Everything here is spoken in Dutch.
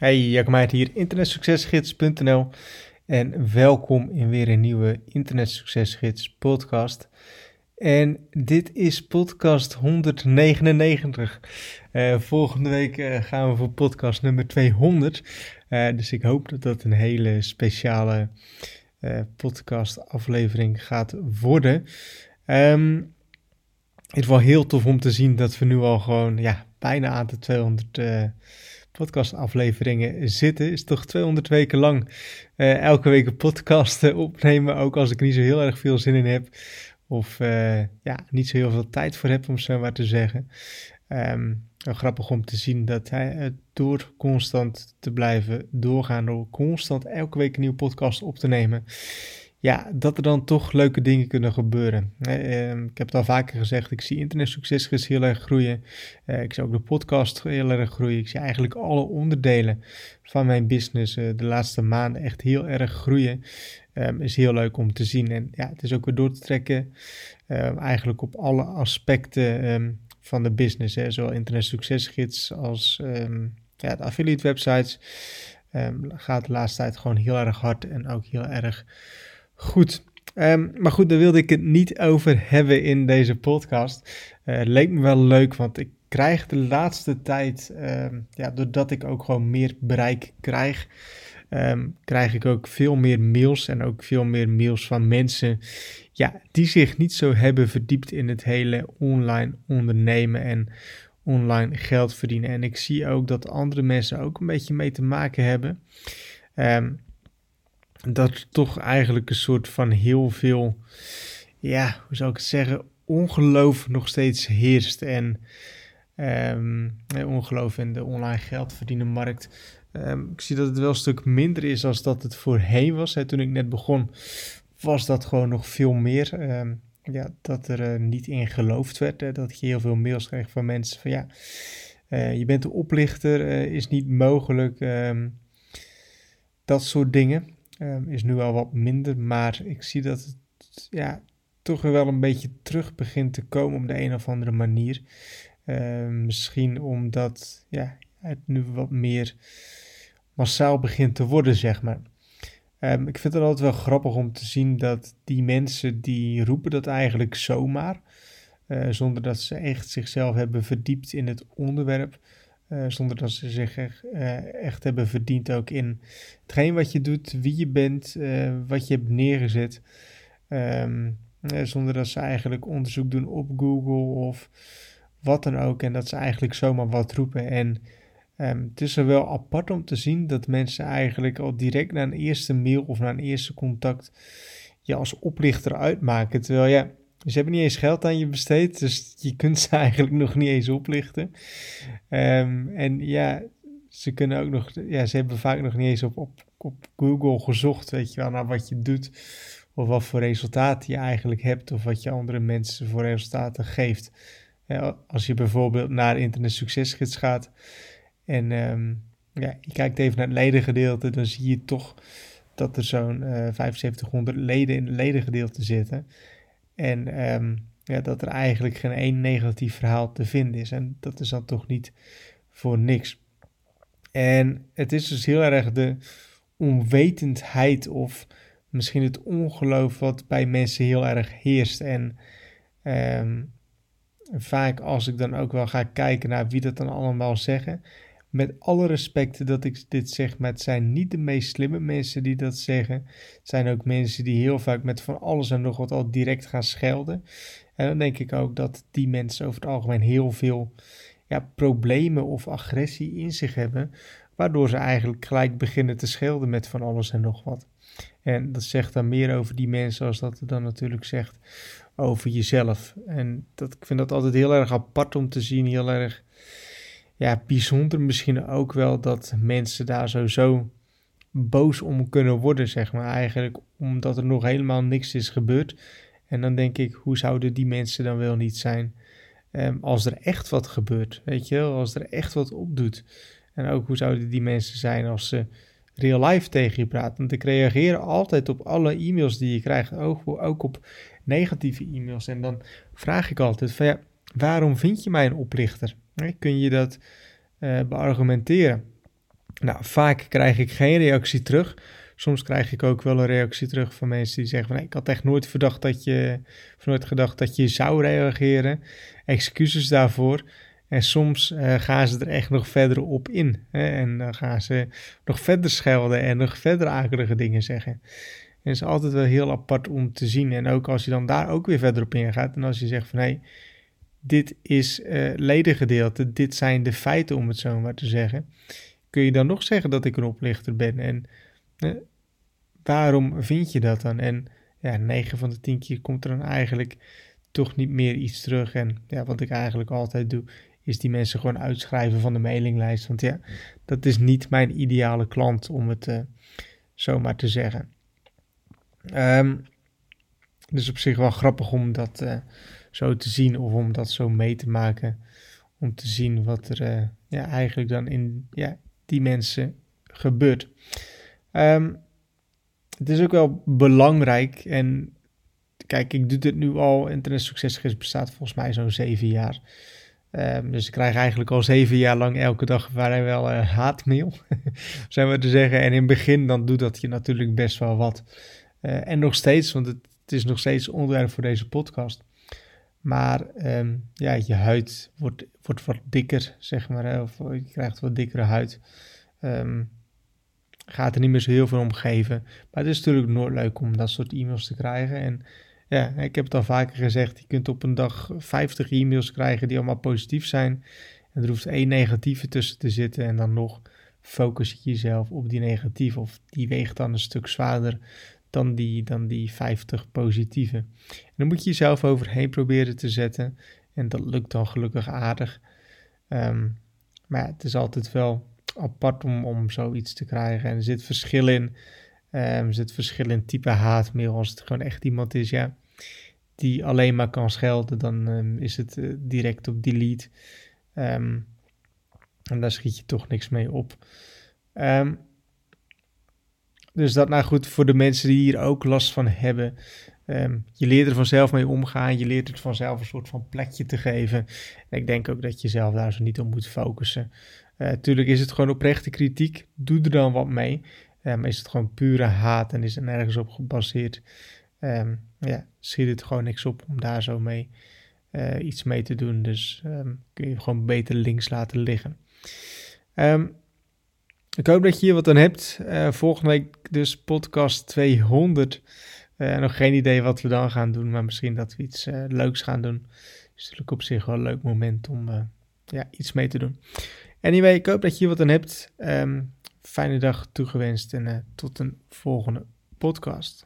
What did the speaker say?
Hey, Jacob hier, internetsuccesgids.nl en welkom in weer een nieuwe Internetsuccesgids podcast. En dit is podcast 199. Uh, eh, volgende week uh, gaan we voor podcast nummer 200. Uh, eh, dus ik hoop dat dat een hele speciale podcast aflevering gaat worden. Um, het wel heel tof om te zien dat we nu al gewoon ja, bijna aan de 200 podcastafleveringen zitten. Is toch 200 weken lang uh, elke week een podcast opnemen. Ook als ik niet zo heel erg veel zin in heb. Of uh, ja, niet zo heel veel tijd voor heb, om zo maar te zeggen. Um, grappig om te zien dat hij door constant te blijven doorgaan, door constant elke week een nieuwe podcast op te nemen, ja, dat er dan toch leuke dingen kunnen gebeuren. Ehm, ik heb het al vaker gezegd, ik zie internetsuccesgids heel erg groeien. Eh, ik zie ook de podcast heel erg groeien. Ik zie eigenlijk alle onderdelen van mijn business eh, de laatste maanden echt heel erg groeien. Um, is heel leuk om te zien. En ja, het is ook weer door te trekken ehm, eigenlijk op alle aspecten van de business. Hè. Zowel internetsuccesgids als ja, de affiliate websites. gaat de laatste tijd gewoon heel erg hard en ook heel erg Goed. Ehm, maar goed, daar wilde ik het niet over hebben in deze podcast. Het leek me wel leuk, want ik krijg de laatste tijd, ehm, ja, doordat ik ook gewoon meer bereik krijg, ehm, krijg ik ook veel meer mails en ook veel meer mails van mensen ja, die zich niet zo hebben verdiept in het hele online ondernemen en online geld verdienen. En ik zie ook dat andere mensen ook een beetje mee te maken hebben. Um, dat toch eigenlijk een soort van heel veel, ja, hoe zou ik het zeggen, ongeloof nog steeds heerst. En um, ongeloof in de online geld verdienen markt. Um, ik zie dat het wel een stuk minder is als dat het voorheen was. Hè. Toen ik net begon, was dat gewoon nog veel meer. Um, ja, dat er uh, niet in geloofd werd. Hè. Dat je heel veel mails kreeg van mensen van ja, uh, je bent een oplichter, uh, is niet mogelijk. dat soort dingen. Um, is nu al wat minder, maar ik zie dat het ja, toch wel een beetje terug begint te komen op de een of andere manier. Um, misschien omdat ja, het nu wat meer massaal begint te worden, zeg maar. Um, ik vind het altijd wel grappig om te zien dat die mensen die roepen dat eigenlijk zomaar, uh, zonder dat ze echt zichzelf hebben verdiept in het onderwerp, uh, zonder dat ze zich echt, uh, echt, hebben verdiend ook in hetgeen wat je doet, wie je bent, uh, wat je hebt neergezet. Um, zonder dat ze eigenlijk onderzoek doen op Google of wat dan ook. En dat ze eigenlijk zomaar wat roepen. En um, het is er wel apart om te zien dat mensen eigenlijk al direct na een eerste mail of na een eerste contact je als oplichter uitmaken. Terwijl ja ze hebben niet eens geld aan je besteed, dus je kunt ze eigenlijk nog niet eens oplichten. Um, en ja, ze kunnen ook nog, ja, ze hebben vaak nog niet eens op, op, op Google gezocht, weet je wel, naar wat je doet. Of wat voor resultaten je eigenlijk hebt, of wat je andere mensen voor resultaten geeft. als je bijvoorbeeld naar Internet Succesgids gaat en um, ja, je kijkt even naar het ledengedeelte, dan zie je toch dat er zo'n uh, eh, 7500 leden in het ledengedeelte zitten. En um, ja, dat er eigenlijk geen één negatief verhaal te vinden is. En dat is dan toch niet voor niks. En het is dus heel erg de onwetendheid of misschien het ongeloof wat bij mensen heel erg heerst. En um, vaak als ik dan ook wel ga kijken naar wie dat dan allemaal zeggen, met alle respect dat ik dit zeg, maar het zijn niet de meest slimme mensen die dat zeggen. Het zijn ook mensen die heel vaak met van alles en nog wat al direct gaan schelden. En dan denk ik ook dat die mensen over het algemeen heel veel ja, problemen of agressie in zich hebben, waardoor ze eigenlijk gelijk beginnen te schelden met van alles en nog wat. En dat zegt dan meer over die mensen als dat het dan natuurlijk zegt over jezelf. En dat, ik vind dat altijd heel erg apart om te zien, heel erg ja, bijzonder misschien ook wel dat mensen daar sowieso boos om kunnen worden, zeg maar. Eigenlijk omdat er nog helemaal niks is gebeurd. En dan denk ik, hoe zouden die mensen dan wel niet zijn um, als er echt wat gebeurt, weet je wel? Als er echt wat opdoet. En ook hoe zouden die mensen zijn als ze real life tegen je praten. Want ik reageer altijd op alle e-mails die je krijgt, ook, ook op negatieve e-mails. En dan vraag ik altijd van ja, waarom vind je mij een oplichter? Kun je dat uh, beargumenteren? Nou, vaak krijg ik geen reactie terug. Soms krijg ik ook wel een reactie terug van mensen die zeggen van nee, ik had echt nooit verdacht dat je, nooit gedacht dat je zou reageren. Excuses daarvoor. En soms uh, gaan ze er echt nog verder op in. Hè? En dan gaan ze nog verder schelden en nog verder akelige dingen zeggen. En het is altijd wel heel apart om te zien. En ook als je dan daar ook weer verder op ingaat. En als je zegt van hé, dit is uh, ledengedeelte, dit zijn de feiten om het zo maar te zeggen. Kun je dan nog zeggen dat ik een oplichter ben? En uh, waarom vind je dat dan? En ja, 9 van de 10 keer komt er dan eigenlijk toch niet meer iets terug. En ja, wat ik eigenlijk altijd doe, is die mensen gewoon uitschrijven van de mailinglijst. Want ja, dat is niet mijn ideale klant, om het uh, zomaar te zeggen. Um, dus op zich wel grappig om dat zo te zien of om dat zo mee te maken. Om te zien wat er uh, ja, eigenlijk dan in ja, die mensen gebeurt. Um, het is ook wel belangrijk en kijk, ik doe dit nu al. Internet Succesgids bestaat volgens mij zo'n zeven jaar. Um, dus ik krijg eigenlijk al zeven jaar lang elke dag wel uh, haatmail, zijn we te zeggen. En in het begin dan doet dat je natuurlijk best wel wat. Uh, en nog steeds, want het, het, is nog steeds onderwerp voor deze podcast. Maar um, ja, je huid wordt, wordt wat dikker, zeg maar. Of je krijgt wat dikkere huid. Um, gaat er niet meer zo heel veel om geven. Maar het is natuurlijk nooit leuk om dat soort e-mails te krijgen. En ja, ik heb het al vaker gezegd, je kunt op een dag 50 e-mails krijgen die allemaal positief zijn. En er hoeft één negatieve tussen te zitten en dan nog focus je jezelf op die negatieve. Of die weegt dan een stuk zwaarder dan die, dan die 50 positieve. En dan moet je jezelf overheen proberen te zetten. En dat lukt dan gelukkig aardig. Um, maar het is altijd wel apart om, om zoiets te krijgen. En er zit verschil in. Um, er zit verschil in type haatmail. Als het gewoon echt iemand is, ja, die alleen maar kan schelden, dan um, is het uh, direct op delete. Um, en daar schiet je toch niks mee op. dus dat nou goed voor de mensen die hier ook last van hebben. je leert er vanzelf mee omgaan. Je leert het vanzelf een soort van plekje te geven. En ik denk ook dat je zelf daar zo niet op moet focussen. Eh, is het gewoon oprechte kritiek. Doe er dan wat mee. Um, is het gewoon pure haat en is er nergens op gebaseerd. Um, ja, schiet het gewoon niks op om daar zo mee uh, iets mee te doen. Dus um, kun je gewoon beter links laten liggen. Ik hoop dat je hier wat aan hebt. Uh, volgende week dus podcast 200. Uh, nog geen idee wat we dan gaan doen, maar misschien dat we iets leuks gaan doen. is natuurlijk op zich wel een leuk moment om ja, iets mee te doen. Anyway, ik hoop dat je hier wat aan hebt. Um, fijne dag toegewenst en tot een volgende podcast.